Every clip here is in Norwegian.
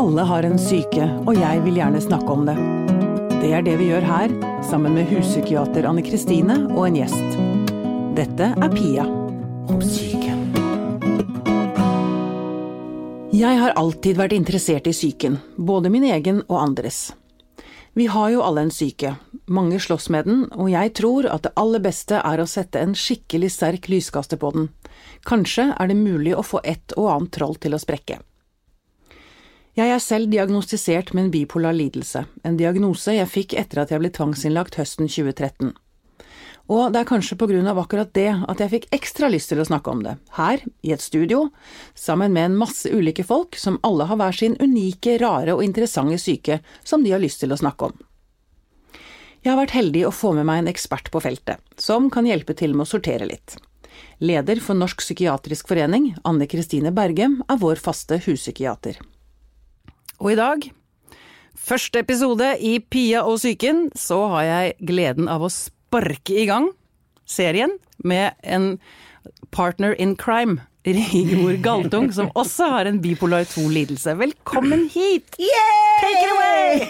Alle har en syke, og jeg vil gjerne snakke om det. Det er det vi gjør her, sammen med huspsykiater Anne Kristine og en gjest. Dette er Pia om syke. Jeg har alltid vært interessert i psyken, både min egen og andres. Vi har jo alle en syke, mange slåss med den, og jeg tror at det aller beste er å sette en skikkelig sterk lyskaster på den. Kanskje er det mulig å få et og annet troll til å sprekke. Jeg er selv diagnostisert med en bipolar lidelse, en diagnose jeg fikk etter at jeg ble tvangsinnlagt høsten 2013. Og det er kanskje på grunn av akkurat det at jeg fikk ekstra lyst til å snakke om det, her, i et studio, sammen med en masse ulike folk som alle har hver sin unike, rare og interessante syke som de har lyst til å snakke om. Jeg har vært heldig å få med meg en ekspert på feltet, som kan hjelpe til med å sortere litt. Leder for Norsk psykiatrisk forening, Anne Kristine Berge, er vår faste huspsykiater. Og i dag, første episode i Pia og psyken, så har jeg gleden av å sparke i gang serien med en partner in crime. Rigmor Galtung, som også har en bipolar 2-lidelse. Velkommen hit! Yeah! Take it away!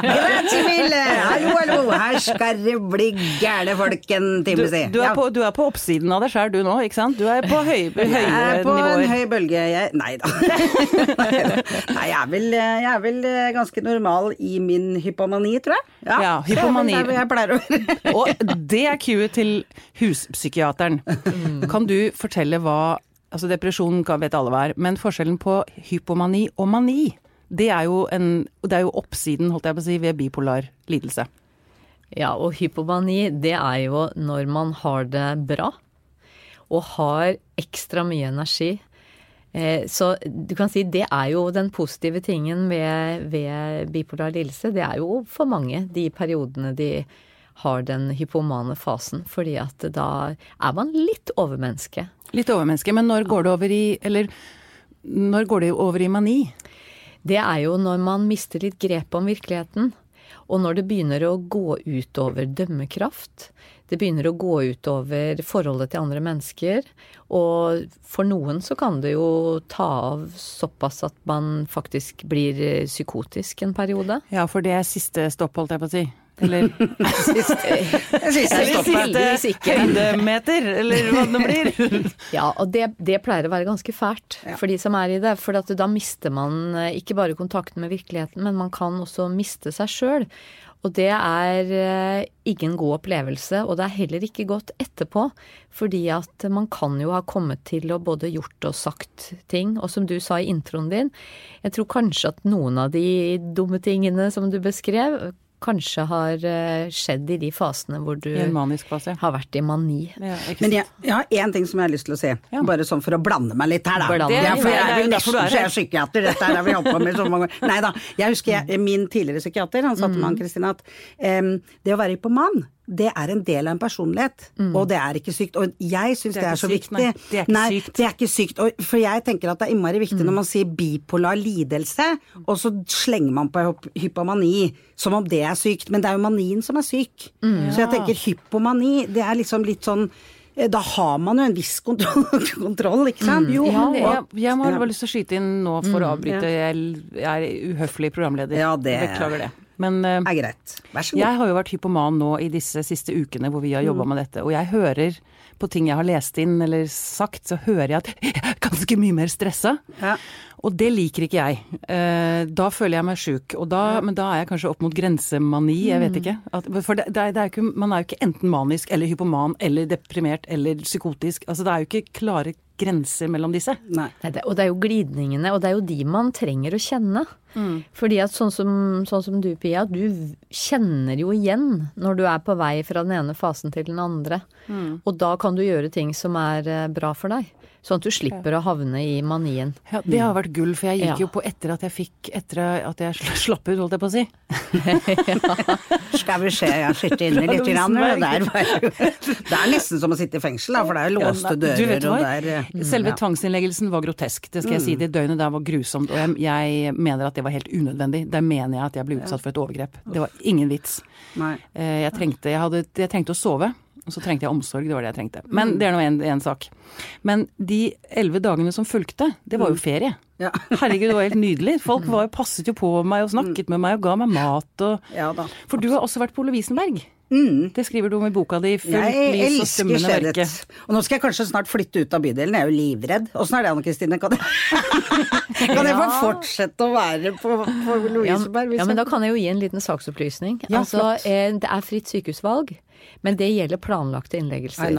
Grazie mille! Hallo, hallo! Her skal det bli gærne folk en time, si. Du, er på, du er på oppsiden av deg sjøl du nå, ikke sant? Du er på høy, høye Jeg er på nivåer. en høy bølge, jeg Nei da. Nei, jeg er, vel, jeg er vel eh, ganske normal i min hypomani, tror jeg. Ja, hypomani. Det er vel der jeg pleier å være. Og det er cue til huspsykiateren. Kan du fortelle hva Altså depresjon kan- vet alle hva er, men forskjellen på hypomani og mani, det er jo, en, det er jo oppsiden, holdt jeg på å si, ved bipolar lidelse. Ja, og hypomani, det er jo når man har det bra og har ekstra mye energi. Eh, Så du kan si det er jo den positive tingen ved, ved bipolar lidelse. Det er jo for mange de periodene de har den hypomane fasen, fordi at da er man litt overmenneske. Litt overmenneske, men når går det over i Eller når går det over i mani? Det er jo når man mister litt grep om virkeligheten. Og når det begynner å gå utover dømmekraft. Det begynner å gå utover forholdet til andre mennesker. Og for noen så kan det jo ta av såpass at man faktisk blir psykotisk en periode. Ja, for det er siste stopp, holdt jeg på å si. Eller stopper. heldigvis ikke. høydemeter, eller hva det blir. Ja, og det, det pleier å være ganske fælt for de som er i det. For at da mister man eh, ikke bare kontakten med virkeligheten, men man kan også miste seg sjøl. Og det er eh, ingen god opplevelse, og det er heller ikke godt etterpå. Fordi at man kan jo ha kommet til å både gjort og sagt ting. Og som du sa i introen din, jeg tror kanskje at noen av de dumme tingene som du beskrev, kanskje har eh, skjedd i de fasene hvor du fase. har vært i mani. Ja, Men jeg, jeg har én ting som jeg har lyst til å si, Ja. bare sånn for å blande meg litt her, da. Blande. For Det er- jeg er jo nesten er så jeg er psykiater, dette her har vi holdt på med så mange ganger. Nei da. Jeg husker jeg, min tidligere psykiater, han sa til meg, Kristina, at um, det å være hypoman, det er en del av en personlighet, og det er ikke sykt. Og jeg syns det, er er så sykt, viktig. nei. Det er ikke nei, sykt. det er ikke sykt. Og, for jeg tenker at det er innmari viktig når man sier bipolar lidelse, og så slenger man på hyp- hypomani som om det er sykt. Men det er jo manien som er syk. Så jeg tenker hypomani, det er liksom litt sånn eh, da har man jo en viss kontroll, kontroll ikke sant? Jo, Ja, det, jeg, jeg må ha lyst til å skyte inn nå for å avbryte. Jeg, jeg er uhøflig programleder. Ja, det- Beklager det. Men eh, Er greit. Vær så god. jeg har jo vært hypoman nå i disse siste ukene hvor vi har jobba med dette, og jeg hører på ting jeg har lest inn eller sagt, så hører jeg at jeg er ganske mye mer stressa. Ja. Og det liker ikke jeg. Eh, da føler jeg meg sjuk. Men da er jeg kanskje opp mot grensemani, jeg vet ikke. At, for det, det er, det er ikke, man er jo ikke enten manisk eller hypoman eller deprimert eller psykotisk. Altså det er jo ikke klare grenser mellom disse. Nei. Nei, det, og det er jo glidningene, og det er jo de man trenger å kjenne. Fordi at sånn som, sånn som du, Pia, du kjenner jo igjen når du er på vei fra den ene fasen til den andre. Og da kan du gjøre ting som er eh, bra for deg. Sånn at du slipper å havne i manien. Ja, det har vært gull, for jeg gikk Ja. jo på etter at jeg fikk Etter at jeg slapp ut, holdt jeg på å si. Skal vi se, jeg sitter inne litt. i Grann, der det er nesten som å sitte i fengsel, da, for det er låste dører, og hva? det er mm, Selve tvangsinnleggelsen var grotesk, det skal jeg si. Det døgnet der var grusomt, og jeg, mener at det var helt unødvendig. Der mener jeg at jeg ble utsatt for et overgrep. Det var ingen vits. Eh, Jeg trengte, jeg, hadde, jeg trengte å sove. Og så trengte jeg omsorg, det var det jeg trengte. Men det er nå én sak. Men de elleve dagene som fulgte, det var jo ferie. Ja. Herregud, det var helt nydelig. Folk var, passet jo på meg og snakket med meg og ga meg mat og Ja da. For du har også vært på Ole Wiesenberg. Mm. Det skriver du om i boka di. Fullt Jeg lys og elsker Jeg elsker skjønnhet. Og nå skal jeg kanskje snart flytte ut av bydelen, jeg er jo livredd. Åssen er det Anne Kristine? Kan jeg, kan jeg få fortsette å være på, på Lovisenberg? Ja, ja, men da kan jeg jo gi en liten saksopplysning. Ja, altså, flott. eh, det er fritt sykehusvalg, men det gjelder planlagte innleggelser.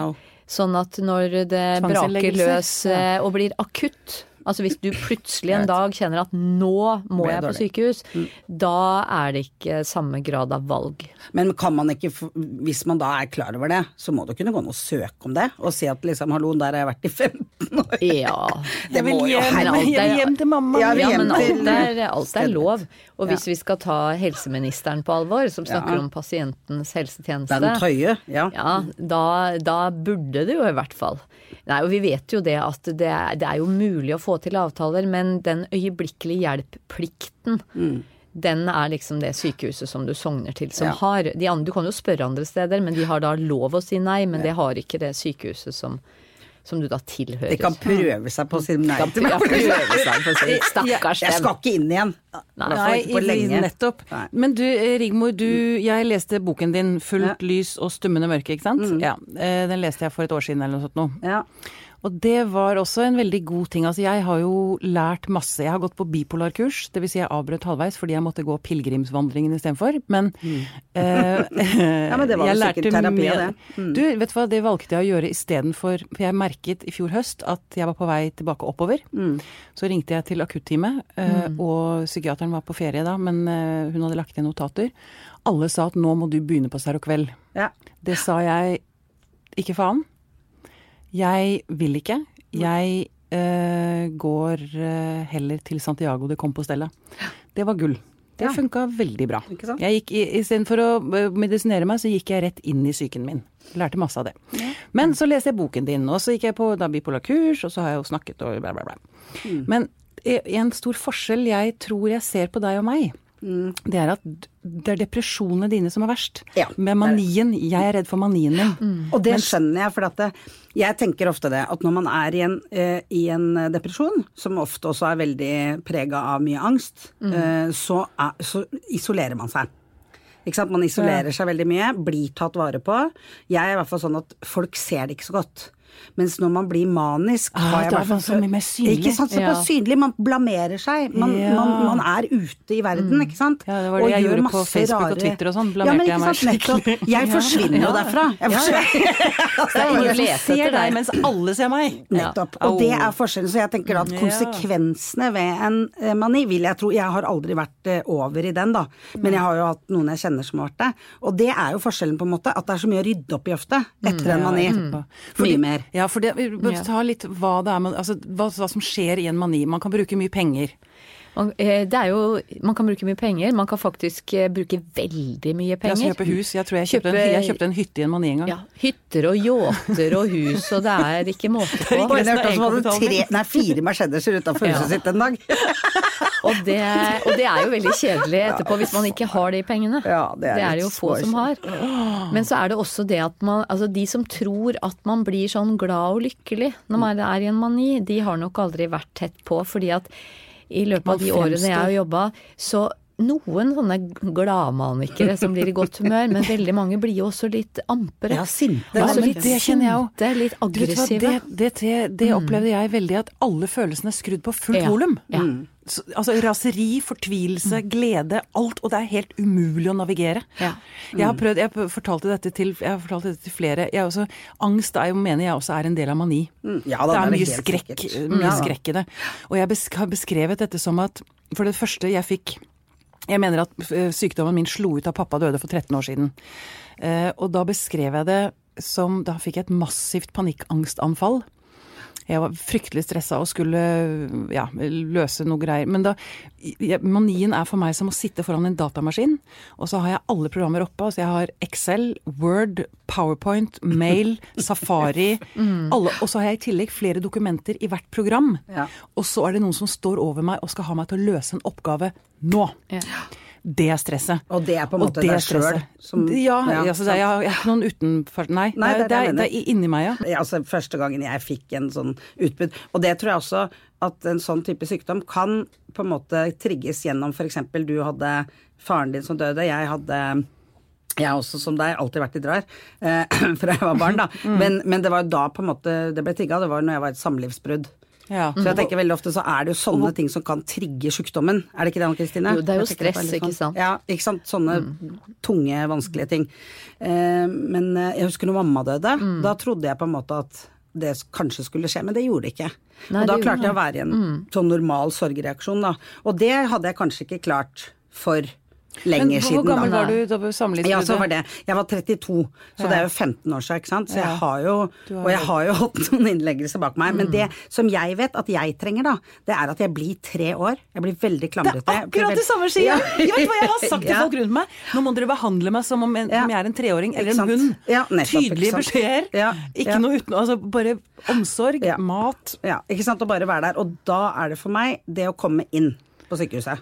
Sånn at når det braker løs ja. og blir akutt, altså hvis du plutselig en dag kjenner at nå må jeg på sykehus, da er det ikke samme grad av valg. Men kan man ikke, hvis man da er klar over det, så må det kunne gå an å søke om det? Og si at liksom, hallo, der har jeg vært i 15 år. Ja. Det vil hjem, hjem til mamma. Ja, Ja, men alt er, alt er lov. Og hvis Ja. vi skal ta helseministeren på alvor, som snakker Ja. om pasientens helsetjeneste Den tøye, ja. Ja, da, da burde det jo i hvert fall. Nei, og vi vet jo det at det er, det er jo mulig å få til avtaler, men den øyeblikkelig hjelp-plikten, den er liksom det sykehuset som du sogner til, som Ja. har de andre, Du kan jo spørre andre steder, men de har da lov å si nei, men det har ikke det sykehuset som, som du da tilhører. De kan prøve seg på å si nei Ja, prøve seg på å si stakkars Jeg skal ikke inn igjen. Nei, nei nettopp. Nei. Men du eh, Rigmor, du, jeg leste boken din 'Fullt lys og stummende mørke', ikke sant? Ja, eh, Den leste jeg for et år siden eller noe sånt nå. Ja. Og det var også en veldig god ting. Altså jeg har jo lært masse. Jeg har gått på bipolarkurs, dvs. Si jeg avbrøt halvveis fordi jeg måtte gå pilegrimsvandringen istedenfor. Men, eh, Ja, men det var jo sikkert lærte terapi av det. Mm. Du, vet du hva, det valgte jeg å gjøre istedenfor For jeg merket i fjor høst at jeg var på vei tilbake oppover. Mm. Så ringte jeg til akutteamet, eh, og psykiateren var på ferie da, men eh, hun hadde lagt igjen notater. Alle sa at nå må du begynne på Seroquel. Ja. Det sa jeg ikke faen. Jeg vil ikke. Jeg uh, går uh, heller til Santiago de Compostela. Det var gull. Det Ja. funka veldig bra. Ikke sant? Jeg gikk, i- Istedenfor å eh, medisinere meg, så gikk jeg rett inn i psyken min. Lærte masse av det. Men så leste jeg boken din, og så gikk jeg på da bipolar kurs, og så har jeg jo snakket og bla, bla, bla. Mm. Men en stor forskjell jeg tror jeg ser på deg og meg, det er at det er depresjonene dine som er verst. Mm. Ja, Med manien. Jeg er redd for manien din. Og det skjønner jeg, for at det, jeg tenker ofte det at når man er i en, uh, i en depresjon, som ofte også er veldig prega av mye angst, eh, så, er, så isolerer man seg. Ikke sant? Man isolerer seg veldig mye, blir tatt vare på. Jeg er i hvert fall sånn at folk ser det ikke så godt. Mens når man blir manisk, Ah, da er man så mye mer synlig. Ikke sant, så Ja. synlig. Man blamerer seg. Man, Ja. man, man er ute i verden, ikke sant. Ja, det var det Og jeg gjorde på masse rare... og Twitter og sånn, Ja, blamerte men jeg meg skikkelig. Jeg forsvinner jo derfra. Jeg forsvinner. Det er ingen som ser deg, mens alle ser meg. Nettopp. Og det er forskjellen. Så jeg tenker at konsekvensene ved en eh, mani vil jeg tro Jeg har aldri vært eh, over i den, da. Men jeg har jo hatt noen jeg kjenner som har vært det. Og det er jo forskjellen, på en måte. At det er så mye å rydde opp i ofte etter en mani. Mye mer. Ja, for det, ta litt hva det er man, altså, hva, hva som skjer i en mani. Man kan bruke mye penger. Man, eh, det er jo, man kan bruke mye penger, man kan faktisk eh, bruke veldig mye Jeg penger. kjøpe hus. Jeg tror jeg kjøpte, en, jeg kjøpte en hytte i en mani en gang. Ja, hytter og yachter og hus, og det er ikke måte på. Det hørtes ut som han hadde tre, nei, fire Mercedeser utenfor Ja. huset sitt en dag. Og det, og det er jo veldig kjedelig etterpå hvis man ikke har de pengene. Ja, det er det er jo få som har. Men så er det også det at man Altså de som tror at man blir sånn glad og lykkelig når man er i en mani, de har nok aldri vært tett på, fordi at i løpet av de årene jeg har jobba, så noen sånne gladmanikere som blir i godt humør, men veldig mange blir jo også litt ampere. Ja, sinte. Ja, Altså litt det kjenner jeg jo. litt Du hva, aggressive. det, det, det, det opplevde jeg veldig, at alle følelsene er skrudd på fullt Ja, volum. ja. Så- Altså raseri, fortvilelse, glede, alt. Og det er helt umulig å navigere. Ja. Jeg har prøvd, jeg fortalte dette til, fortalt dette til flere. Jeg er også, angst er jo, mener jeg også er en del av mani. Ja, da, det er det mye skrekk, mye Ja. skrekk i det. Og jeg besk har beskrevet dette som at For det første, jeg fikk Jeg mener at eh, sykdommen min slo ut av pappa døde for 13 år siden. Eh, og da beskrev jeg det som Da fikk jeg et massivt panikkangstanfall. Jeg var fryktelig stressa og skulle ja, løse noe greier. Men da Manien er for meg som å sitte foran en datamaskin, og så har jeg alle programmer oppe. Altså jeg har Excel, Word, PowerPoint, Mail, Safari. alle, og så har jeg i tillegg flere dokumenter i hvert program. Ja. Og så er det noen som står over meg og skal ha meg til å løse en oppgave nå. Ja. Det er stresset. Og det er på en måte deg sjøl som Ja, Ja, altså, det er, jeg jeg ikke noen utenfor Nei, Nei, det, er, det, er, det er inni meg, ja. Ja, altså første gangen jeg fikk en sånn utbrudd. Og det tror jeg også at en sånn type sykdom kan på en måte trigges gjennom f.eks. du hadde faren din som døde, jeg hadde jeg har også, som deg, alltid vært i drar eh, fra jeg var barn, da. Mm. Men, men det var jo da på en måte det ble trigga, det var når jeg var i et samlivsbrudd. Ja. Så jeg tenker veldig ofte så er det jo sånne ting som kan trigge sykdommen. Er det ikke det, Anne Kristine? Jo, det er jo stress, litt ikke sånn- sant? Mm. Ja, ikke sant. Sånne tunge, vanskelige ting. Eh, men eh, jeg husker når mamma døde, Mm. da trodde jeg på en måte at det kanskje skulle skje, men det gjorde det ikke. Nei, og da klarte jeg å være i en sånn normal sorgreaksjon, da. Og det hadde jeg kanskje ikke klart for Men siden. hvor gammel da. var du da du samlivsbruddet? Ja, så var det. Jeg var 32, så det er jo 15 år siden, ikke sant. Så jeg har jo, og jeg har jo hatt noen innleggelser bak meg. Men det som jeg vet at jeg trenger, da, det er at jeg blir tre år. Jeg blir veldig klamrete. Det er akkurat det samme sier jeg! Jeg vet hva jeg har sagt til folk rundt meg? Nå må dere behandle meg som om, en, Ja. om jeg er en treåring eller en hund. Ja, nettopp, Tydelige beskjeder. Ja, Ikke ja. noe uten Altså bare omsorg, Ja. mat. Ja, ikke sant. Å bare være der. Og da er det for meg det å komme inn på sykehuset.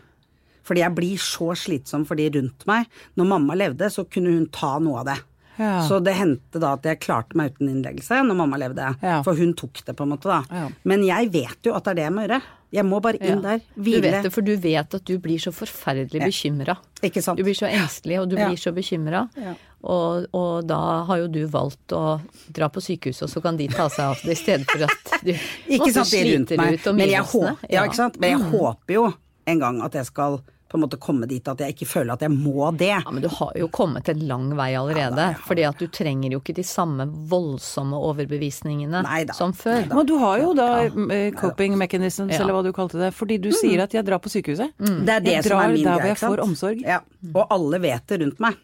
Fordi jeg blir så slitsom for de rundt meg. Når mamma levde, så kunne hun ta noe av det. Ja. Så det hendte da at jeg klarte meg uten innleggelse når mamma levde. Ja. For hun tok det, på en måte, da. Ja. Men jeg vet jo at det er det jeg må gjøre. Jeg må bare inn der, hvile. Du vet det, for du vet at du blir så forferdelig bekymra. Du blir så engstelig, og du blir så bekymra. Ja. Og, og da har jo du valgt å dra på sykehuset, og så kan de ta seg av det, i stedet for at du Ikke sant, sliter rundt meg. ut Men jeg, omgivelsene. håper, ja, ikke sant? Men jeg håper jo en gang at jeg skal på en måte komme dit at jeg ikke føler at jeg må det. Ja, men du har jo kommet en lang vei allerede. fordi at du trenger jo ikke de samme voldsomme overbevisningene Neida. som før. Men du har jo da ja. coping mechanisms, Ja. eller hva du kalte det. Fordi du sier at jeg drar på sykehuset. Det er det Jeg som er min der greie. hvor jeg får omsorg. Ja. Og alle vet det rundt meg.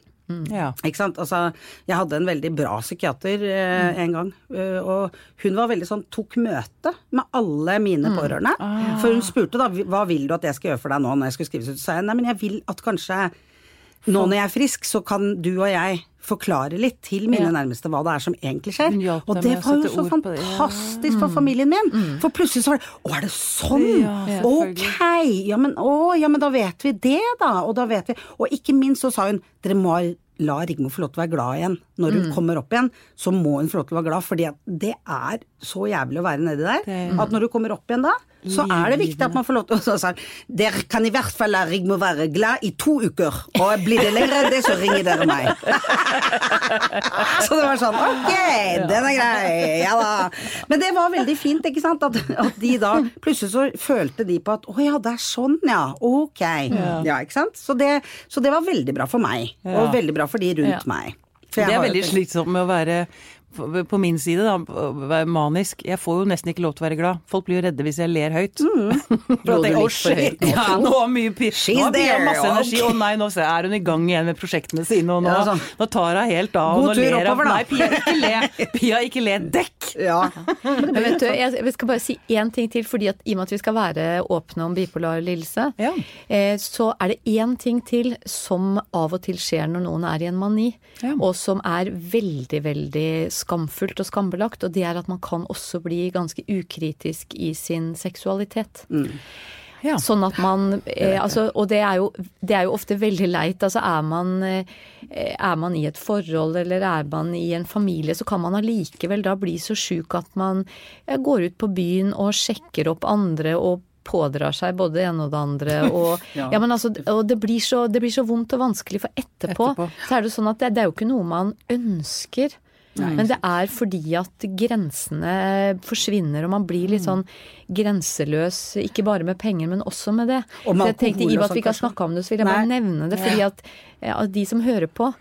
Ja. Ikke sant? Altså, jeg hadde en veldig bra psykiater eh, en gang, eh, og hun var veldig sånn tok møte med alle mine pårørende. For hun spurte da hva vil du at jeg skal gjøre for deg nå når jeg skulle skrives ut. Så sa jeg nei, men jeg vil at kanskje nå når jeg er frisk, så kan du og jeg forklare litt til mine Ja. nærmeste hva det er som egentlig skjer. Hun Og det var jo så fantastisk. Ja. for familien min. For plutselig så var det Å, er det sånn? Ja, ok! Ja men, å, ja, men da vet vi det, da. Og da vet vi Og ikke minst så sa hun dere må la Rigmor få lov til å være glad igjen. Når hun kommer opp igjen, så må hun få lov til å være glad, fordi det er så jævlig å være nedi der. Det- At når du kommer opp igjen da, så er det viktig at man får lov til å si Dere kan i hvert fall la Rigmor være glad i to uker, og blir det lenger enn det, så ringer dere meg. så det var sånn Ok, den er grei. Ja da. Men det var veldig fint, ikke sant. At, at de da Plutselig så følte de på at å ja, det er sånn, ja. Ok. Ja, ikke sant. Så det, så det var veldig bra for meg. Og veldig bra for de rundt Ja. meg. Det er veldig slitsomt med å være på min side, da, manisk. Jeg får jo nesten ikke lov til å være glad. Folk blir jo redde hvis jeg ler høyt. For Lå at du jeg, litt for høyt shit, nå, Ja, nå har mye She's nå har there, masse energi. Å nei, nå er hun i gang igjen med prosjektene sine, og nå, Ja, sånn. nå tar hun helt av. God og nå tur ler oppover, da. Nei, Pia, ikke le. Pia, ikke le. Dekk! Ja. Men vet du, jeg, skal bare si én ting til, fordi at i og med at vi skal være åpne om bipolar lidelse, Ja. eh, så er det én ting til som av og til skjer når noen er i en mani, Ja. og som er veldig, veldig skamfullt og skambelagt, og det er at man kan også bli ganske ukritisk i sin seksualitet. Ja. Sånn at man eh, altså, Og det er, jo, det er jo ofte veldig leit. Altså er man, eh, er man i et forhold eller er man i en familie, så kan man allikevel da bli så sjuk at man eh, går ut på byen og sjekker opp andre og pådrar seg både det ene og det andre. Og, ja. men altså, og det, blir så, det blir så vondt og vanskelig, for etterpå, Etterpå. så er det sånn at det, det er jo ikke noe man ønsker. Men det er fordi at grensene forsvinner, og man blir litt sånn grenseløs, ikke bare med penger, men også med det. Og med Så jeg tenkte, i og med at vi ikke har snakka om det, så vil jeg bare Nei. nevne det. Fordi at at de som hører på,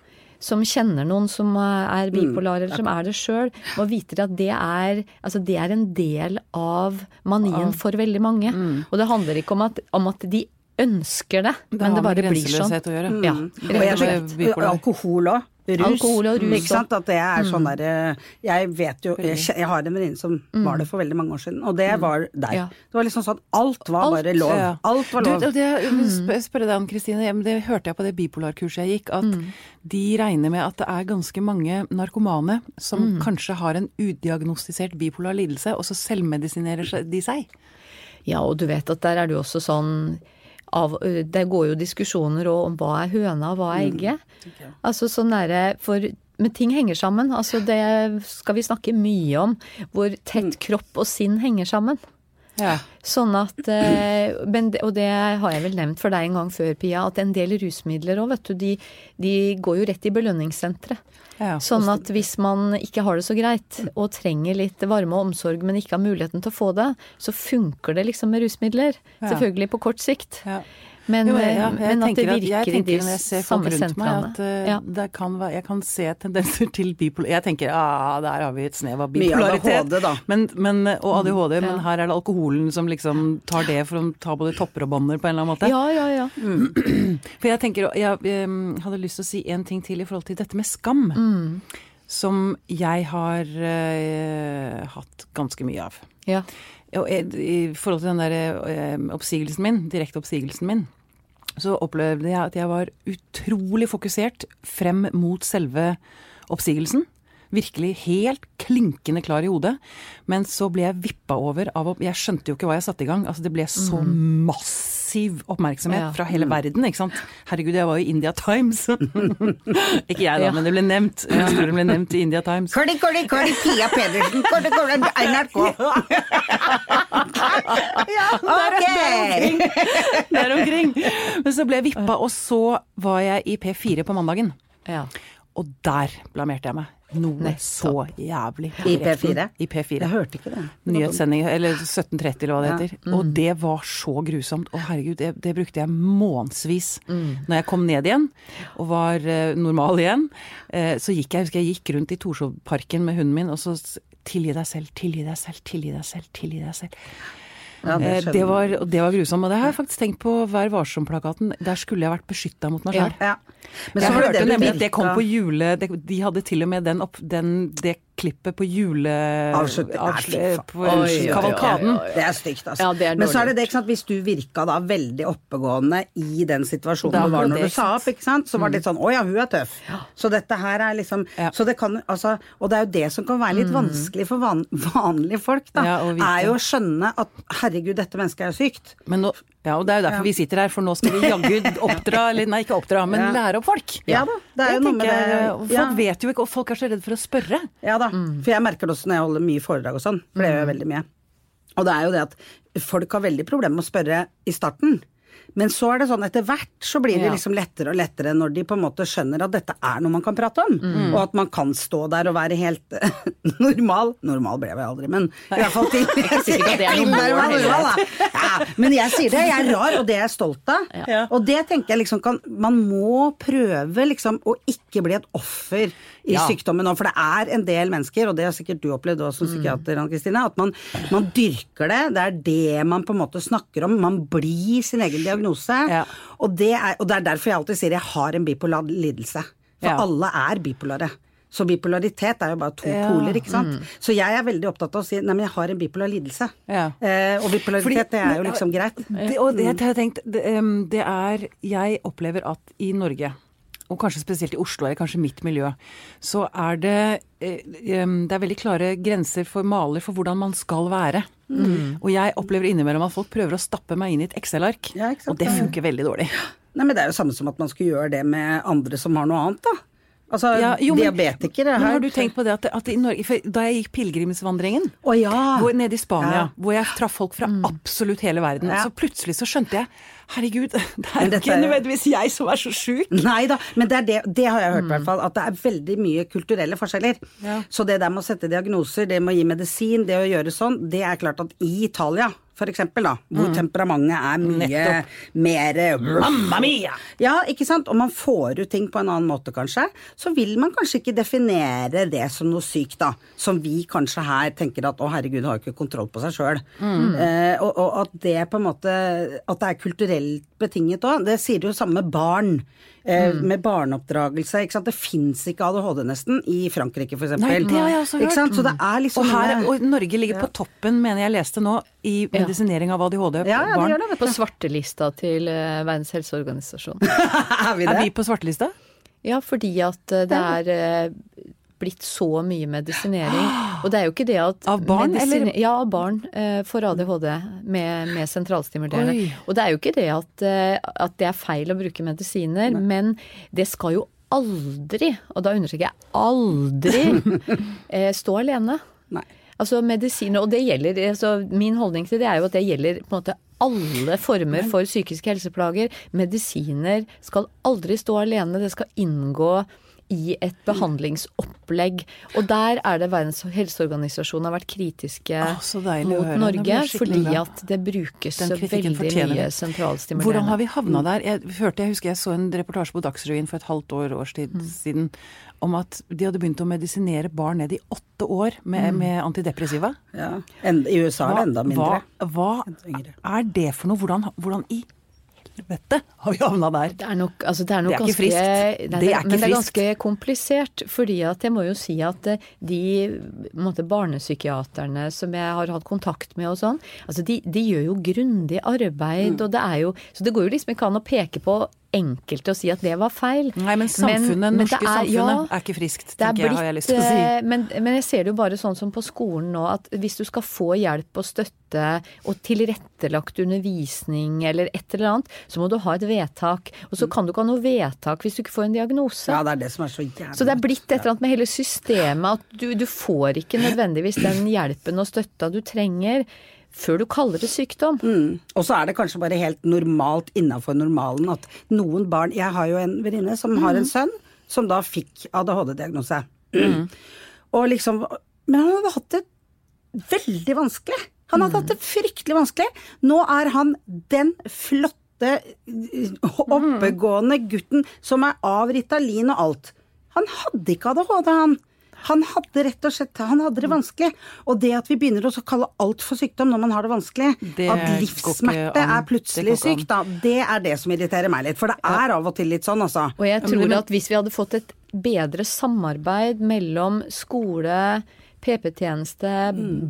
som kjenner noen som er bipolar, eller som er det sjøl, må vite at det er, altså det er en del av manien for veldig mange. Og det handler ikke om at, om at de ønsker det, Det men det bare blir sånn. Det har med grenseløshet å gjøre. Ja, Og jeg og alkohol òg. Rus. Alkohol og rus Ikke sant? At det er sånn derre Jeg vet jo Jeg, jeg har en venninne som var det for veldig mange år siden, og det var deg. Ja. Det var liksom sånn alt var Alt. bare lov. Ja. Alt var lov. Du, det, jeg spørre deg om, Kristine, det hørte jeg på det bipolarkurset jeg gikk, at de regner med at det er ganske mange narkomane som kanskje har en udiagnostisert bipolar lidelse, og så selvmedisinerer de seg. Ja, og du vet at der er det jo også sånn av Det går jo diskusjoner òg om hva er høna og hva er egget. Altså sånn derre For men ting henger sammen. Altså det skal vi snakke mye om. Hvor tett kropp og sinn henger sammen. Ja. Sånn at eh, Og det har jeg vel nevnt for deg en gang før, Pia, at en del rusmidler òg, vet du, de, de går jo rett i belønningssenteret. Ja. Sånn at hvis man ikke har det så greit, og trenger litt varme og omsorg, men ikke har muligheten til å få det, så funker det liksom med rusmidler. Ja. Selvfølgelig på kort sikt. Ja. Men, Jo, jeg, ja, eh, jeg men at det virker at- i de når jeg ser folk samme rundt meg, at uh, Ja. det kan være, jeg kan se tendenser til bipolar... Jeg tenker ja, der har vi et snev av bipolaritet. ADHD, da. Men, men, og ADHD, men Ja. her er det alkoholen som liksom tar det for å ta både topper og bånder på en eller annen måte. Ja, ja, ja. For jeg tenker, jeg, jeg, hadde lyst til å si en ting til i forhold til dette med skam. Som jeg har eh, hatt ganske mye av. ja. Og i forhold til den der eh, oppsigelsen min, direkte oppsigelsen min, så opplevde jeg at jeg var utrolig fokusert frem mot selve oppsigelsen. Virkelig helt klinkende klar i hodet. Men så ble jeg vippa over av Jeg skjønte jo ikke hva jeg satte i gang. Altså det ble så massiv oppmerksomhet Ja. fra hele verden, ikke sant. Herregud, jeg var jo i India Times. ikke jeg da, Ja. men det ble nevnt. Historien ble nevnt i India Times. Kåli, kåli, kåli, Pia Pedersen, kåli, kåli, NRK. ja, ok! Der omkring. Men så ble jeg vippa, og så var jeg i P4 på mandagen. ja. Og der blamerte jeg meg. Noe så jævlig. I P4? I P4. Jeg hørte ikke det. Nyhetssending, eller 1730 eller hva det Ja. heter. Og det var så grusomt. Å herregud, det, det brukte jeg månedsvis. Når jeg kom ned igjen og var eh, normal igjen, eh, så gikk jeg, husker jeg gikk rundt i Torshovparken med hunden min og så Tilgi deg selv, tilgi deg selv, tilgi deg selv, tilgi deg selv. Ja, det Eh, Det var, det var grusomt. Og det har jeg faktisk tenkt på Vær varsom-plakaten. Der skulle jeg vært beskytta mot meg sjøl. Ja. Men Jeg hørte nemlig at det kom på jule... De hadde til og med den opp, den, det klippet på jule... Avslutt- Nei, fy avslu- faen. på Oi, oi, oi, kavalkaden. oi, oi. Det er stygt, altså. Ja, det er Men så er det det, ikke sant, hvis du virka da veldig oppegående i den situasjonen Det du var når det, du sa opp, ikke sant, så var det litt sånn å ja, hun er tøff. Så dette her er liksom Ja. Så det kan altså Og det er jo det som kan være litt vanskelig for van, vanlige folk, da. Ja, er jo å skjønne at herregud, dette mennesket er jo sykt. Men nå, ja, og det er jo derfor vi sitter her, for nå skal vi jaggu oppdra, eller nei, ikke oppdra, men Ja. lære opp folk. Ja da, det er jo noe med det- og Folk ja. vet jo ikke, og folk er så redde for å spørre. Ja da. For jeg merker det også når jeg holder mye foredrag og sånn, for det gjør jeg veldig mye. Og det er jo det at folk har veldig problemer med å spørre i starten. Men så er det sånn etter hvert så blir det liksom lettere og lettere når de på en måte skjønner at dette er noe man kan prate om. Og at man kan stå der og være helt normal. Normal ble jeg vel aldri, men i hvert fall til men jeg sier det, jeg er rar, og det er jeg stolt av. Ja. Og det tenker jeg liksom kan Man må prøve liksom å ikke bli et offer i Ja. sykdommen nå, for det er en del mennesker, og det har sikkert du opplevd også som psykiater, Anne Kristine, at man, man dyrker det. Det er det man på en måte snakker om. Man blir sin egen diagnose. Ja. Og, det er, og det er derfor jeg alltid sier jeg har en bipolar lidelse. For Ja. alle er bipolare. Så bipolaritet er jo bare to Ja. poler, ikke sant. Så jeg er veldig opptatt av å si nei, men jeg har en bipolar lidelse. Ja. Eh, og bipolaritet, Fordi- det er jo liksom greit. Det, og det, jeg har tenkt, det, det er Jeg opplever at i Norge, og kanskje spesielt i Oslo, eller kanskje mitt miljø, så er det eh, Det er veldig klare grenser for maler for hvordan man skal være. Og jeg opplever innimellom at folk prøver å stappe meg inn i et Excel-ark, Ja, og det funker veldig dårlig. Nei, men det er jo samme som at man skulle gjøre det med andre som har noe annet, da. Altså, Ja, jo, men- diabetikere Men her har du tenkt på det at, at i Norge Da jeg gikk pilegrimsvandringen ja! hvor, nede i Spania, Ja. hvor jeg traff folk fra absolutt hele verden, så plutselig så skjønte jeg Herregud, det er Men jo ikke nødvendigvis jeg som er så sjuk. Nei da, men det, det, det har jeg hørt i hvert fall, at det er veldig mye kulturelle forskjeller. Ja. Så det der med å sette diagnoser, det med å gi medisin, det å gjøre sånn, det er klart at i Italia, for eksempel, da, hvor temperamentet er mye Nettopp. mer Mamma mia! Ja, ikke sant? Og man får ut ting på en annen måte, kanskje. Så vil man kanskje ikke definere det som noe sykt, da. Som vi kanskje her tenker at å herregud, har jo ikke kontroll på seg sjøl. Eh, og, og at det på en måte At det er kulturelt betinget òg. Det sier jo samme med barn. Eh, Med barneoppdragelse. ikke sant? Det fins ikke ADHD nesten i Frankrike, for eksempel. Nei, det har jeg også hørt. Ikke sant? Så det er liksom Og, her, og Norge ligger på toppen, mener jeg leste nå, i medisinering av ADHD ja, ja, det barn. gjør det, vet På svartelista til eh, Verdens helseorganisasjon. er vi det? Er vi på svartelista? Ja, fordi at eh, det er eh, blitt så mye medisinering. Og det er jo ikke det at Av barn, eller? Ja, av barn eh, for ADHD med, med sentralstimulerende. Oi. Og det er jo ikke det at, eh, at det er feil å bruke medisiner, men det skal jo aldri, og da understreker jeg aldri, eh, stå alene. Nei. Altså medisiner, og det gjelder altså Min holdning til det er jo at det gjelder på en måte alle former for psykiske helseplager. Medisiner skal aldri stå alene, det skal inngå i et behandlingsopplegg. Og der er det Verdens helseorganisasjon har vært kritiske å mot Norge, fordi at det brukes så veldig mye sentralstimulerende. Hvordan har vi havna der? Jeg, hørte, jeg husker jeg så en reportasje på Dagsrevyen for et halvt år, års tid Mm. siden om at de hadde begynt å medisinere barn ned i åtte år med, Mm. med antidepressiva. Ja. En, I USA er det enda mindre. Hva, hva er det for noe? Hvordan, hvordan i helvete har vi havna der? Det er nok, altså det er nok Det er ikke ganske, friskt. Nei, Det er ikke men det er ganske komplisert. Fordi at jeg må jo si at eh, de måte, barnepsykiaterne som jeg har hatt kontakt med og sånn, altså de, de gjør jo grundig arbeid. Mm. Og det er jo Så det går jo liksom ikke an å peke på enkelte å si at det var feil. Nei, men samfunnet, men norske er- ja, samfunnet er ikke friskt, tenker blitt, jeg, har jeg lyst til å si. eh, Men, men jeg ser det jo bare sånn som på skolen nå, at hvis du skal få hjelp og støtte og tilrettelagt undervisning eller et eller annet, så må du ha et vedtak. Og så kan du ikke ha noe vedtak hvis du ikke får en diagnose. Ja, det er det som er så jævlig Så det er blitt et eller annet med hele systemet at du, du får ikke nødvendigvis den hjelpen og støtta du trenger før du kaller det sykdom. Mm. Og så er det kanskje bare helt normalt innafor normalen at noen barn Jeg har jo en venninne som har Mm. en sønn som da fikk ADHD-diagnose. Og liksom Men han hadde hatt det veldig vanskelig. Han hadde hatt det fryktelig vanskelig. Nå er han den flotte, oppegående gutten som er av Ritalin og alt. Han hadde ikke ADHD, han. Han hadde rett og slett han hadde det vanskelig. Og det at vi begynner å kalle alt for sykdom når man har det vanskelig, Det at livssmerte er plutselig sykt, da, det er det som irriterer meg litt. For det er av og til litt sånn, altså. Og jeg tror at hvis vi hadde fått et bedre samarbeid mellom skole, PP-tjeneste,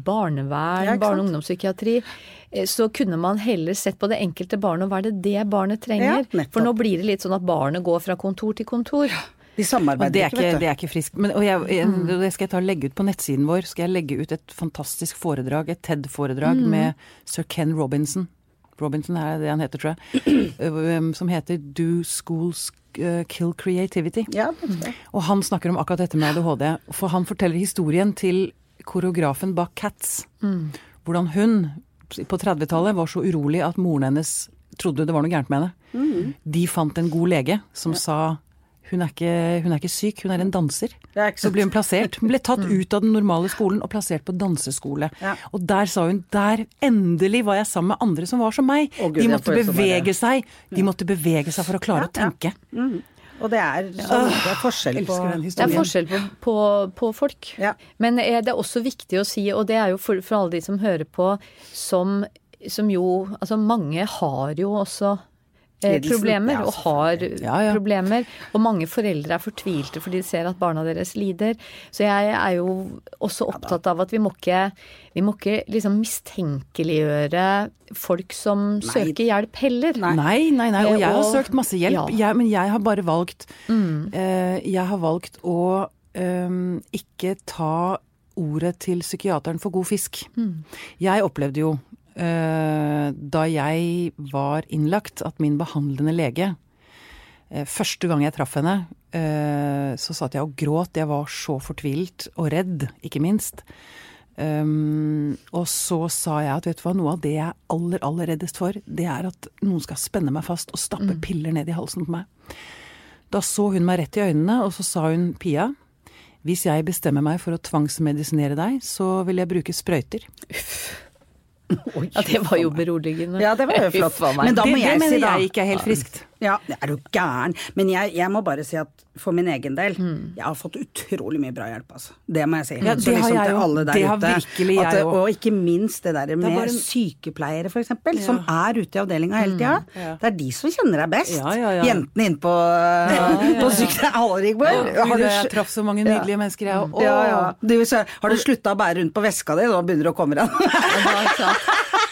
barnevern, Mm. Ja, barne- og ungdomspsykiatri, eh, så kunne man heller sett på det enkelte barnet og hva er det det barnet trenger. Ja. For nå blir det litt sånn at barnet går fra kontor til kontor. De samarbeider er ikke, vet det er ikke friskt. Men, og jeg, jeg, det skal jeg ta og legge ut på nettsiden vår. Skal jeg legge ut et fantastisk foredrag, et TED-foredrag med sir Ken Robinson. Robinson er det han heter, tror jeg. Som heter Do Schools uh, Kill Creativity. Ja. Og han snakker om akkurat dette med ADHD. For han forteller historien til koreografen bak Cats. Hvordan hun på 30-tallet var så urolig at moren hennes trodde det var noe gærent med henne. De fant en god lege som sa hun er, ikke, hun er ikke syk, hun er en danser. Er Så ble hun plassert. Hun ble tatt ut av den normale skolen og plassert på danseskole. Ja. Og der sa hun der endelig var jeg sammen med andre som var som meg. Å, Gud, De måtte bevege seg. De måtte bevege seg for å klare å tenke. ja. tenke. Og det er, så, det er forskjell på Det er forskjell på, på, på folk. Ja. Men eh, det er også viktig å si, og det er jo for, for alle de som hører på, som, som jo Altså mange har jo også eh, Lidelsen, problemer, og har Ja, ja. problemer. Og mange foreldre er fortvilte fordi de ser at barna deres lider. Så jeg er jo også opptatt av at vi må ikke, vi må ikke liksom mistenkeliggjøre folk som søker hjelp heller. Nei, nei, nei. Og jeg har søkt masse hjelp. Ja. Jeg, men jeg har bare valgt eh, Jeg har valgt å eh, ikke ta ordet til psykiateren for god fisk. Jeg opplevde jo eh, da jeg var innlagt, at min behandlende lege eh, Første gang jeg traff henne, eh, så satt jeg og gråt. Jeg var så fortvilt og redd, ikke minst. Og så sa jeg at vet du hva, noe av det jeg er aller, aller reddest for, det er at noen skal spenne meg fast og stappe piller ned i halsen på meg. Da så hun meg rett i øynene, og så sa hun Pia, hvis jeg bestemmer meg for å tvangsmedisinere deg, så vil jeg bruke sprøyter. Ja, det var jo beroligende. Ja, det var jo flott. Men da det, må det jeg mener si da jeg ikke er helt friskt. Ja, det er du gæren. Men jeg, jeg må bare si at for min egen del, jeg har fått utrolig mye bra hjelp, altså. Det må jeg si. Ja, Så liksom, har jeg jo. Det har virkelig jeg jo. Og ikke minst det der med bare en- sykepleiere, for eksempel, som er ute i avdelinga hele tida. Ja. Det er de som kjenner deg best. Ja, ja, ja. Jentene inne på, på Rigmor. Har du jeg traff så mange nydelige mennesker, jeg òg. ja, ja. Har du slutta å bære rundt på veska di? Nå begynner du å komme deg.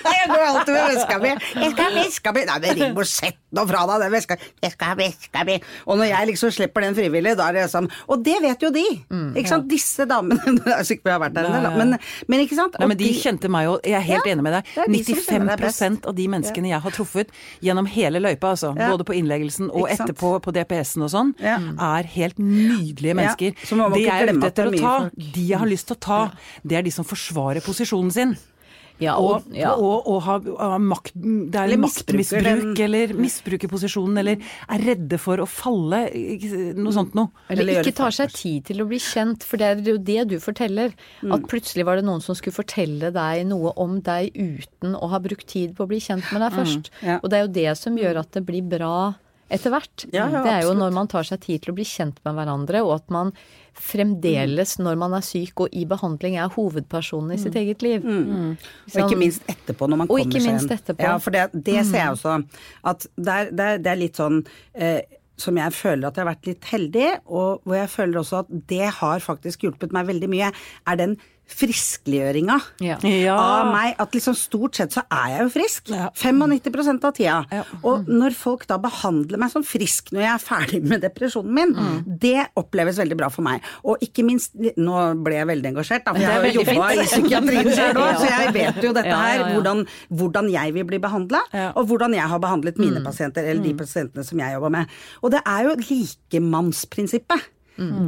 Jeg går alltid med veska mi. Jeg skal ha veska mi. Nei, men Rigmor, sett nå fra deg den veska. Jeg skal ha veska mi. Og når jeg liksom slipper den frivillig, da er det sånn Og det vet jo de. ikke sant? Disse damene Jeg er sikker på jeg har vært der en del. Men, men ikke sant? Nei, men de kjente meg jo, jeg er helt Ja, enig med deg. de som kjenner deg 95% av de menneskene jeg har truffet gjennom hele løypa, altså, både på innleggelsen og etterpå på DPS-en og sånn, er helt nydelige mennesker. de jeg er ute etter er å ta, de jeg har lyst til å ta, det er de som forsvarer posisjonen sin. Ja, Og, og, ja. og, og ha, ha makt, det er Eller maktmisbruk, den- eller misbruke posisjonen, eller er redde for å falle, noe sånt noe. Eller Eller ikke tar seg tid til å bli kjent, for det er jo det du forteller. Mm. At plutselig var det noen som skulle fortelle deg noe om deg uten å ha brukt tid på å bli kjent med deg først. Mm. ja. Og det er jo det som gjør at det blir bra etter hvert. Ja, ja, det er jo absolutt. når man tar seg tid til å bli kjent med hverandre, og at man fremdeles, når man er syk og i behandling, er hovedpersonen i sitt eget liv. Og Sånn- ikke minst etterpå, når man Og kommer seg etterpå. Ja, for det, det ser jeg også. At det er litt sånn eh, som jeg føler at jeg har vært litt heldig, og hvor jeg føler også at det har faktisk hjulpet meg veldig mye, er den friskliggjøringa Ja. Ja. av meg. At liksom stort sett så er jeg jo frisk. Ja. 95 av tida. Ja. Og når folk da behandler meg som frisk når jeg er ferdig med depresjonen min, Mm. det oppleves veldig bra for meg. Og ikke minst Nå ble jeg veldig engasjert, da, for jeg har jobba i psykiatrien selv òg, så jeg vet jo dette her, hvordan, hvordan jeg vil bli behandla, og hvordan jeg har behandlet mine pasienter, eller de pasientene som jeg jobber med. Og det er jo likemannsprinsippet.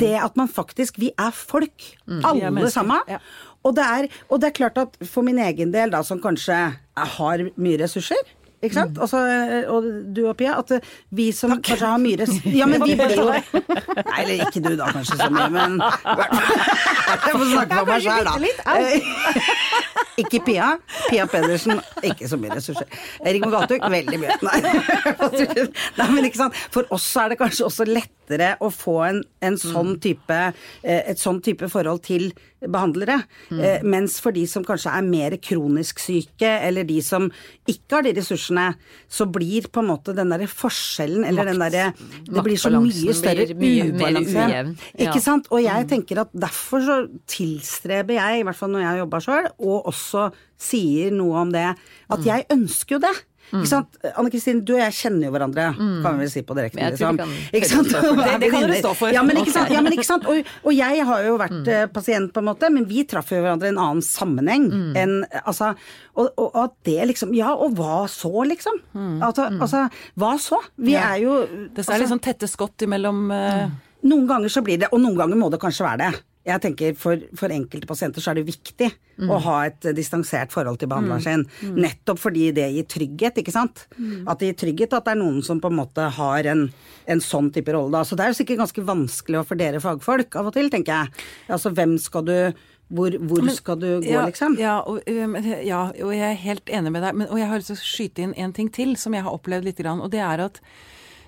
Det at man faktisk Vi er folk. Er Alle er sammen. ja. Og det, er, og det er klart at for min egen del, da, som kanskje har mye ressurser ikke sant? Altså, og du og Pia, at vi som kanskje har mye ressurser Ja, men vi blir jo Nei, eller ikke du da, kanskje så mye, men Jeg får snakke for meg sjøl, da. Ikke Pia. Pia Pedersen, ikke så mye ressurser. Rigmor Galtuk, veldig mye. Nei. Nei, men ikke sant. For oss er det kanskje også lettere å få en, en sånn type, eh, et sånn type forhold til behandlere. Mm. Mens for de som kanskje er mer kronisk syke, eller de som ikke har de ressursene, så blir på en måte den derre forskjellen, eller den derre Det blir så mye større ubalanse. Ja. Ikke sant? Og jeg tenker at derfor så tilstreber jeg, i hvert fall når jeg jobber sjøl, og også sier noe om det, at jeg ønsker jo det. Ikke sant? Anne Kristin, du og jeg kjenner jo hverandre, kan vi vel si på direkten. Liksom. Ikke sant? Det- det kan dere stå for. Ja, men ikke sant? Ja, men ikke sant? Og, og jeg har jo vært mm. pasient, på en måte, men vi traff jo hverandre i en annen sammenheng. enn, altså, og, og at det liksom Ja, og hva så, liksom? Altså, altså, hva så? Vi Ja. er jo Det er litt sånn tette skott imellom uh... noen ganger så blir det, og noen ganger må det kanskje være det. Jeg tenker For, for enkelte pasienter så er det viktig å ha et eh, distansert forhold til behandleren sin. Nettopp fordi det gir trygghet, ikke sant. At det gir trygghet at det er noen som på en måte har en, en sånn type rolle. Da. Så det er jo sikkert ganske vanskelig for dere fagfolk av og til, tenker jeg. Altså hvem skal du Hvor, hvor Men- skal du gå, ja, liksom? Ja og, ja, og jeg er helt enig med deg. Men, og jeg har lyst til å skyte inn en ting til som jeg har opplevd litt. Grann, og det er at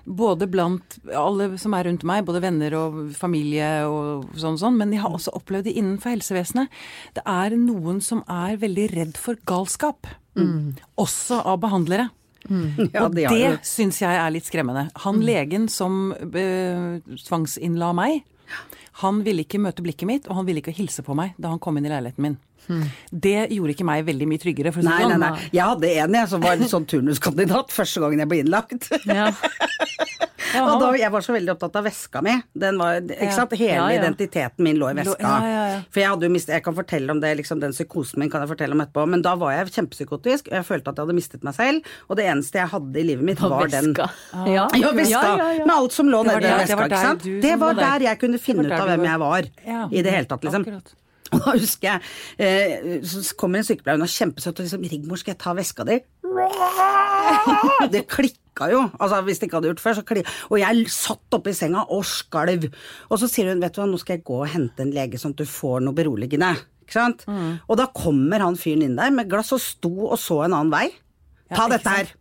både blant alle som er rundt meg, både venner og familie og sånn, og sånn, men jeg har også opplevd det innenfor helsevesenet. Det er noen som er veldig redd for galskap. Også av behandlere. Ja, og det, det syns jeg er litt skremmende. Han legen som eh, tvangsinnla meg, han ville ikke møte blikket mitt, og han ville ikke hilse på meg da han kom inn i leiligheten min. Det gjorde ikke meg veldig mye tryggere. For å si Nei, nei, sånn. nei. Jeg hadde en jeg som var en sånn turnuskandidat første gangen jeg ble innlagt. Ja. Og da, jeg var så veldig opptatt av veska mi. Den var? Hele Ja, ja. identiteten min lå i veska. ja, ja, ja. For jeg hadde jo mistet, jeg kan fortelle om det, liksom, den psykosen min kan jeg fortelle om etterpå, men da var jeg kjempepsykotisk, og jeg følte at jeg hadde mistet meg selv, og det eneste jeg hadde i livet mitt, var den Veska. Ja. ja, veska. Ja, ja, ja. Med alt som lå var nedi veska. det var ikke der sant? Det var var der. der jeg kunne finne ut av hvem jeg var. I det hele tatt, liksom. Akkurat. Og da husker jeg eh, Så kommer en sykepleier, hun er kjempesøt, og liksom 'Rigmor, skal jeg ta veska di?' Det klikka jo. Altså, hvis det ikke hadde gjort før, så klikka Og jeg satt oppe i senga og skalv. Og så sier hun, 'Vet du hva, nå skal jeg gå og hente en lege sånn at du får noe beroligende'. Ikke sant? Mm. Og da kommer han fyren inn der med glass og sto og så en annen vei. Ta dette her.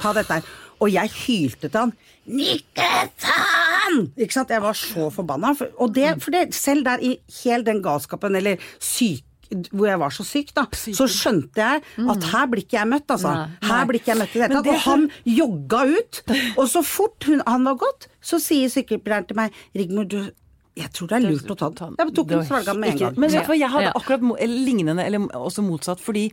Ta dette her. Og jeg hylte til han. Nikke faen! Ikke sant? Jeg var så forbanna. For, og det, for det, selv der i hele den galskapen, eller syk hvor jeg var så syk, da, så skjønte jeg at her blir ikke jeg møtt, altså. Her blir ikke jeg møtt i det hele tatt. Og han jogga ut. Og så fort hun, han var gått, så sier sykepleieren til meg Rigmor, du Jeg tror det er lurt å ta den. Jeg tok den svelga med en gang. Men jeg hadde akkurat lignende, eller også motsatt. Fordi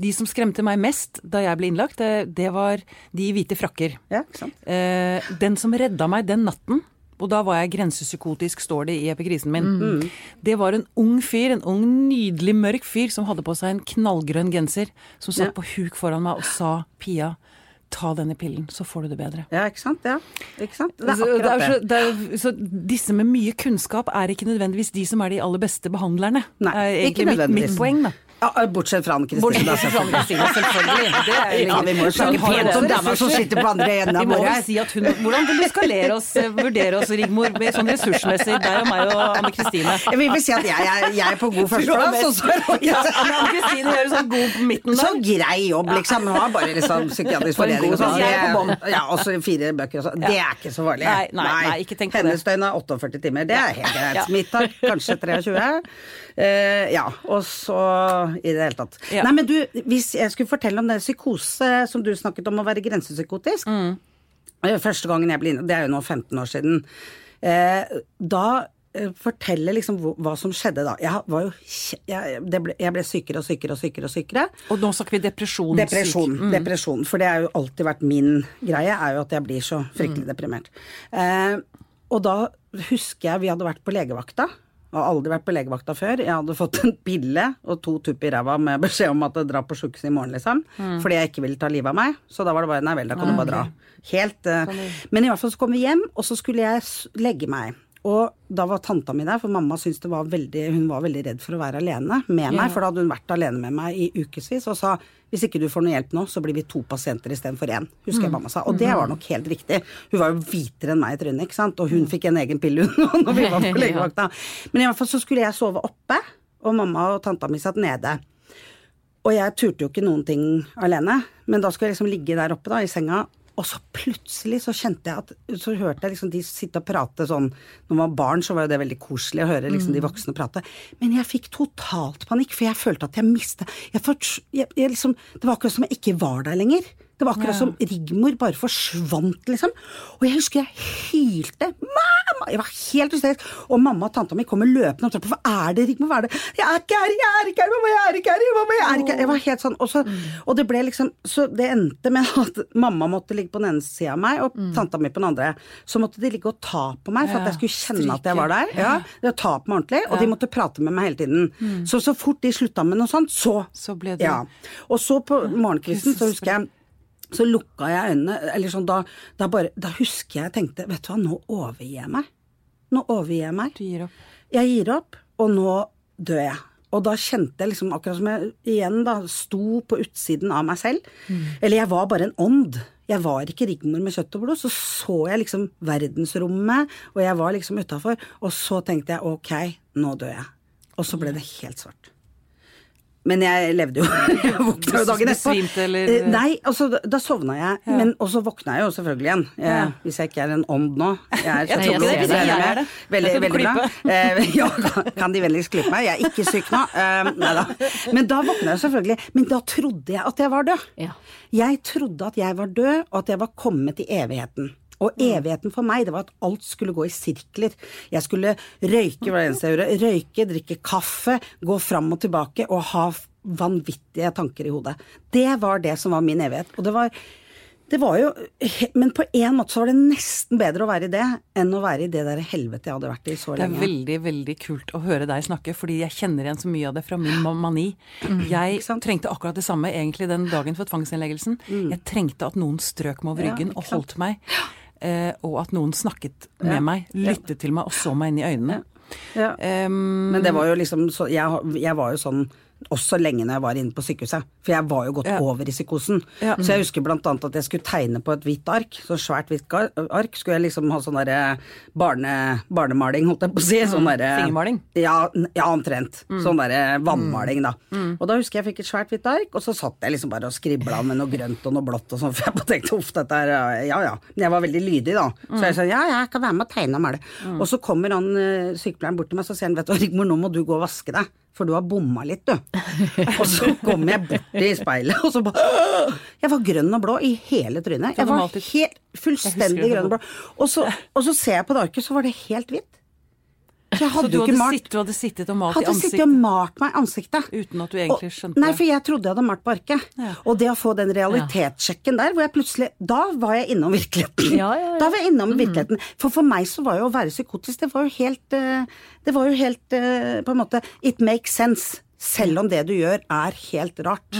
de som skremte meg mest da jeg ble innlagt, det, det var de i hvite frakker. Ja, sant? Eh, den som redda meg den natten, og da var jeg grensepsykotisk, står det i epikrisen min, Mm. det var en ung fyr, en ung, nydelig mørk fyr, som hadde på seg en knallgrønn genser, som satt Ja. på huk foran meg og sa Pia, ta denne pillen, så får du det bedre. Ja, ikke sant? Ja, ikke sant? Det er Så, det akkurat er det. så, det er, så disse med mye kunnskap er ikke nødvendigvis de som er de aller beste behandlerne. Nei, er ikke egentlig mitt, mitt poeng, da. Ja, bortsett fra Anne-Kristine. Bortsett fra selvfølgelig. Anne-Kristine, selvfølgelig. Det er Ja, vi må jo snakke pent om dama som sitter på andre enden av bordet her. si at hun, Hvordan vil du skalere oss, eh, vurdere oss, Rigmor, med sånn ressursmessig, deg og meg og Anne Kristine? Jeg vil vel si at jeg, er- jeg er på god førsteplass, og så er Ja, Anne Kristine gjør sånn god på midten så grei jobb, liksom. Hun har bare liksom psykiatrisk forening og sånn. Jeg er Ja, og så fire bøker og sånn. Det er ikke så farlig. Nei, nei, nei, ikke tenk på det. Hennes døgn er 48 timer. Det er helt greit. Mitt tar kanskje 23. Eh, ja, og så i det hele tatt. Ja. Nei, men du, hvis jeg skulle fortelle om det psykose som du snakket om å være grensepsykotisk Mm. Eh, Første gangen jeg ble inne, det er jo nå 15 år siden. Eh, da eh, fortelle liksom hva som skjedde da. Jeg var jo jeg, det ble, jeg ble sykere og sykere og sykere og sykere. Og nå snakker vi depresjon. Depresjon. mm. depresjon. For det har jo alltid vært min greie, er jo at jeg blir så fryktelig deprimert. Eh, og da husker jeg vi hadde vært på legevakta. Jeg har aldri vært på legevakta før. Jeg hadde fått en pille og to tupp i ræva med beskjed om at jeg drar på sjukehuset i morgen, liksom. Fordi jeg ikke ville ta livet av meg. Så da var det bare nei vel, da kan du bare dra. Helt uh, Men i hvert fall så kom vi hjem, og så skulle jeg legge meg. Og da var tanta mi der, for mamma syntes det var veldig Hun var veldig redd for å være alene med meg, for da hadde hun vært alene med meg i ukevis og sa hvis ikke du får noe hjelp nå, så blir vi to pasienter istedenfor én. Husker jeg mamma sa. Og det var nok helt riktig. Hun var jo hvitere enn meg i trynet, ikke sant. Og hun fikk en egen pille, hun, når vi var på legevakta. Men i hvert fall så skulle jeg sove oppe, og mamma og tanta mi satt nede. Og jeg turte jo ikke noen ting alene, men da skulle jeg liksom ligge der oppe da, i senga. Og så plutselig så kjente jeg at Så hørte jeg liksom de sitte og prate sånn Når man var barn, så var jo det veldig koselig å høre liksom de voksne prate. Men jeg fikk totalt panikk, for jeg følte at jeg mista jeg, jeg, jeg liksom, Det var akkurat som jeg ikke var der lenger. Det var akkurat som Rigmor bare forsvant, liksom. Og jeg husker jeg hylte. Mamma! Jeg var helt hysterisk. Og mamma og tanta mi kommer løpende opp trappa. Hva er det, Rigmor? Hva er det? Jeg er ikke her, jeg er ikke her, mamma, jeg er ikke her, mamma, jeg er ikke her. Jeg var helt sånn. Og, så, og det ble liksom Så det endte med at mamma måtte ligge på den ene sida av meg, og tanta mi på den andre. Så måtte de ligge og ta på meg for at jeg skulle kjenne at jeg var der. Ja, det å ta på meg ordentlig. Og de måtte prate med meg hele tiden. Så så fort de slutta med noe sånt, så Så ble det- Ja. Og så på morgenkvisten så husker jeg så lukka jeg øynene, eller sånn da, da bare Da husker jeg tenkte, vet du hva, nå overgir jeg meg. Nå overgir jeg meg. Du gir opp. Jeg gir opp, og nå dør jeg. Og da kjente jeg liksom akkurat som jeg igjen da sto på utsiden av meg selv. Eller jeg var bare en ånd. Jeg var ikke Rigmor med kjøtt og blod. Så så jeg liksom verdensrommet, og jeg var liksom utafor. Og så tenkte jeg ok, nå dør jeg. Og så ble det helt svart. Men jeg levde jo. Jeg våkna jo dagen etterpå. Eh, Nei, altså da, sovna jeg. Men også våkna jeg jo selvfølgelig igjen. Jeg, Hvis jeg ikke er en ånd nå. Jeg, er, Jeg tror ikke det, hvis jeg er det. Veldig, bra. Eh, ja, kan- kan de vennligst klippe meg? Jeg er ikke syk nå. Eh, nei da. Men da våkna jeg selvfølgelig. Men da trodde jeg at jeg var død. Jeg trodde at jeg var død, og at jeg var kommet i evigheten. Og evigheten for meg, det var at alt skulle gå i sirkler. Jeg skulle røyke hva eneste jeg gjorde. Røyke, drikke kaffe, gå fram og tilbake og ha vanvittige tanker i hodet. Det var det som var min evighet. Og det var det var jo Men på en måte så var det nesten bedre å være i det enn å være i det der helvete jeg hadde vært i så lenge. Det er veldig veldig kult å høre deg snakke, fordi jeg kjenner igjen så mye av det fra min mani. Jeg Mm? Mm. trengte akkurat det samme egentlig den dagen for tvangsinnleggelsen. Jeg trengte at noen strøk meg over ryggen og holdt meg, og at noen snakket med meg, lyttet til meg og så meg inn i øynene. Ja. Um, Men det var jo liksom så, jeg, jeg var jo sånn også lenge når jeg var inne på sykehuset. For jeg var jo gått Ja. over i psykosen. Ja. Så jeg husker annet at jeg skulle tegne på et hvitt ark. Så svært hvitt ark. Skulle jeg liksom ha sånn derre barne, barnemaling, holdt jeg på å si. Sånn derre Fingermaling? Ja, ja, omtrent. Sånn derre vannmaling, da. Og da husker jeg jeg fikk et svært hvitt ark, og så satt jeg liksom bare og skribla med noe grønt og noe blått og sånn, for jeg bare tenkte uff, dette er Ja ja. Men jeg var veldig lydig, da. Så jeg sa ja, ja, jeg kan være med og tegne og male. Og så kommer han eh, sykepleieren bort til meg, så sier han vet du Rigmor, nå må du gå og vaske deg. For du har bomma litt, du. og så kommer jeg bort i speilet, og så bare Jeg var grønn og blå i hele trynet. Jeg var helt fullstendig grønn og blå. Og så, og så ser jeg på det arket, så var det helt hvitt. Så Så du hadde, malt. sitt, du hadde sittet og malt i ansiktet? Hadde sittet og malt meg i ansiktet. uten at du egentlig Og- det? Nei, for jeg trodde jeg hadde malt på arket. Ja. Og det å få den realitetssjekken der, hvor jeg plutselig Da var jeg innom virkeligheten. Ja, ja, ja. Da var jeg innom virkeligheten. For for meg så var jo å være psykotisk, det var jo helt eh, Det var jo helt eh, På en måte It makes sense. Selv om det du gjør er helt rart,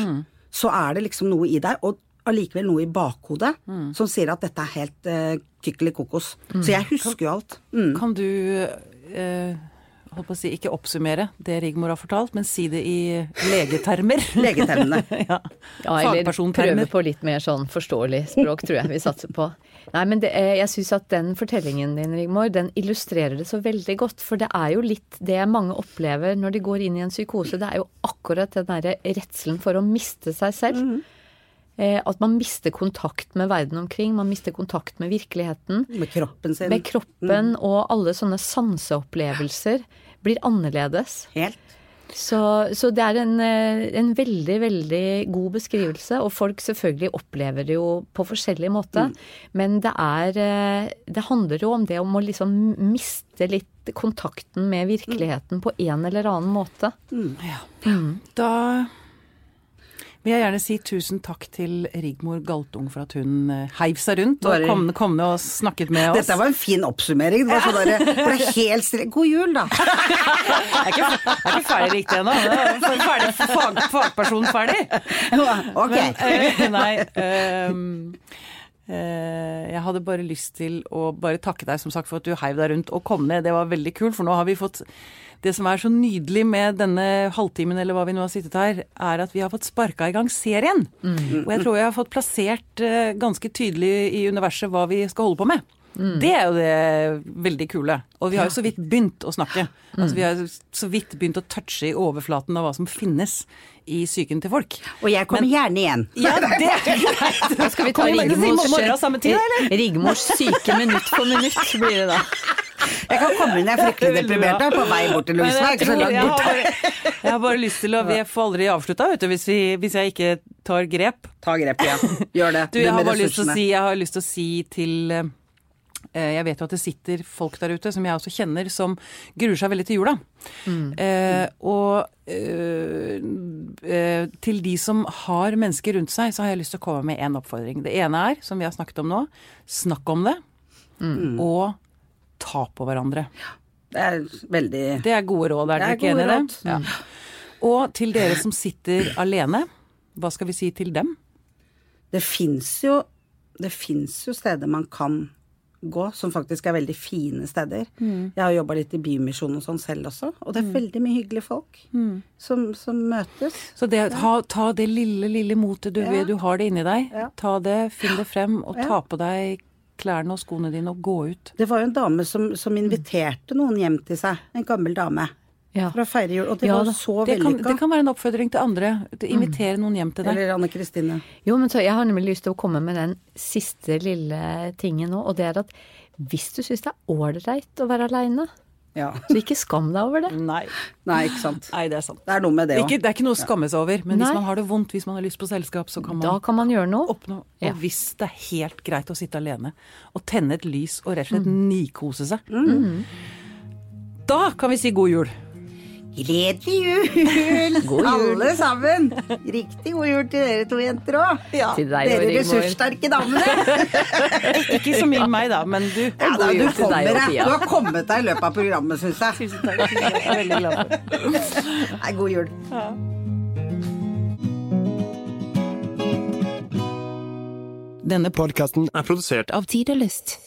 så er det liksom noe i deg. Og allikevel noe i bakhodet som sier at dette er helt uh, kokos. Så jeg husker jo alt. Mm. Kan du eh, holdt på å si, ikke oppsummere det Rigmor har fortalt, men si det i legetermer? Legetermene. ja. Ja, eller prøve på litt mer sånn forståelig språk, tror jeg vi satser på. Nei, men det, er- jeg syns at den fortellingen din, Rigmor, den illustrerer det så veldig godt. For det er jo litt det mange opplever når de går inn i en psykose. Det er jo akkurat den derre redselen for å miste seg selv. Eh, at man mister kontakt med verden omkring, man mister kontakt med virkeligheten. Med kroppen sin. Med kroppen og alle sånne sanseopplevelser blir annerledes. Helt. Så, så det er en, eh, en veldig, veldig god beskrivelse, og folk selvfølgelig opplever det jo på forskjellig måte. Men det er eh, Det handler jo om det om å liksom miste litt kontakten med virkeligheten på en eller annen måte. Da vil jeg gjerne si tusen takk til Rigmor Galtung for at hun eh, heiv seg rundt og kom, kom ned og snakket med oss. Dette var en fin oppsummering. Det var sånn der, ble helt stille. God jul, da! Jeg er ikke, jeg er ikke ferdig riktig ennå. Er Ferdig, fag, fagperson ferdig. Ok. Men, eh, nei eh, Jeg hadde bare lyst til å bare takke deg som sagt for at du heiv deg rundt og kom ned. Det var veldig kult, for nå har vi fått Det som er så nydelig med denne halvtimen, eller hva vi nå har sittet her, er at vi har fått sparka i gang serien. Og jeg tror jeg har fått plassert eh, ganske tydelig i universet hva vi skal holde på med. Det er jo det veldig kule. Og vi har jo så vidt begynt å snakke. Altså Vi har så vidt begynt å touche i overflaten av hva som finnes i psyken til folk. Og jeg kommer gjerne igjen. Ja, det er greit. Skal vi ta Rigmors? Rigmors syke minutt for minutt, blir det da. Jeg kan komme inn, jeg er fryktelig deprimert jeg er på vei bort til Louise. jeg, jeg, bare, jeg har bare lyst til å Vi får aldri avslutta, vet du, hvis, vi, hvis jeg ikke tar grep. Ta grep, ja. Gjør det. Du, jeg har bare lyst til å si, jeg har lyst til å si til eh, jeg vet jo at det sitter folk der ute, som jeg også kjenner, som gruer seg veldig til jula. Eh, og eh, eh, til de som har mennesker rundt seg, så har jeg lyst til å komme med én oppfordring. Det ene er, som vi har snakket om nå, snakk om det. Og ta på hverandre. Det er veldig Det er gode råd, er Det dere er ikke enig i det? Ja. Og til dere som sitter alene, hva skal vi si til dem? Det fins jo, jo steder man kan gå, som faktisk er veldig fine steder. Jeg har jobba litt i Bymisjonen og sånn selv også, og det er veldig mye hyggelige folk som, som møtes. Så det, ha, ta det lille, lille motet du, Ja. du har det inni deg. Ja. Ta det, finn det frem, og Ja. ta på deg klærne og skoene dine og gå ut. Det var jo en dame som, som inviterte noen hjem til seg, en gammel dame, Ja. for å feire jul, og det Ja var så Det kan, det kan være en oppfordring til andre. Til Invitere noen hjem til deg. Eller Anne Kristine. Jo, men så jeg har nemlig lyst til å komme med den siste lille tingen nå, og det er at hvis du syns det er ålreit å være aleine, Ja. så ikke skam deg over det. Nei. Nei, ikke sant. Nei, det er sant. Det er noe med det òg. det er ikke noe å skamme seg over, men Nei. hvis man har det vondt, hvis man har lyst på selskap, så kan man Da kan man gjøre noe. oppnå. Ja. Og hvis det er helt greit å sitte alene og tenne et lys og rett og slett nikose seg, da kan vi si god jul. Gledelig jul! God jul. Alle sammen! Riktig god jul til dere to jenter òg. Ja. Dere ressurssterke damene. Ikke så mye meg, da, men du. Ja, da, du, til deg kommer du har kommet deg i løpet av programmet, syns jeg. Tusen takk. Jeg er veldig glad for. Nei, god jul. Denne Podkasten er produsert av Tid og Lyst.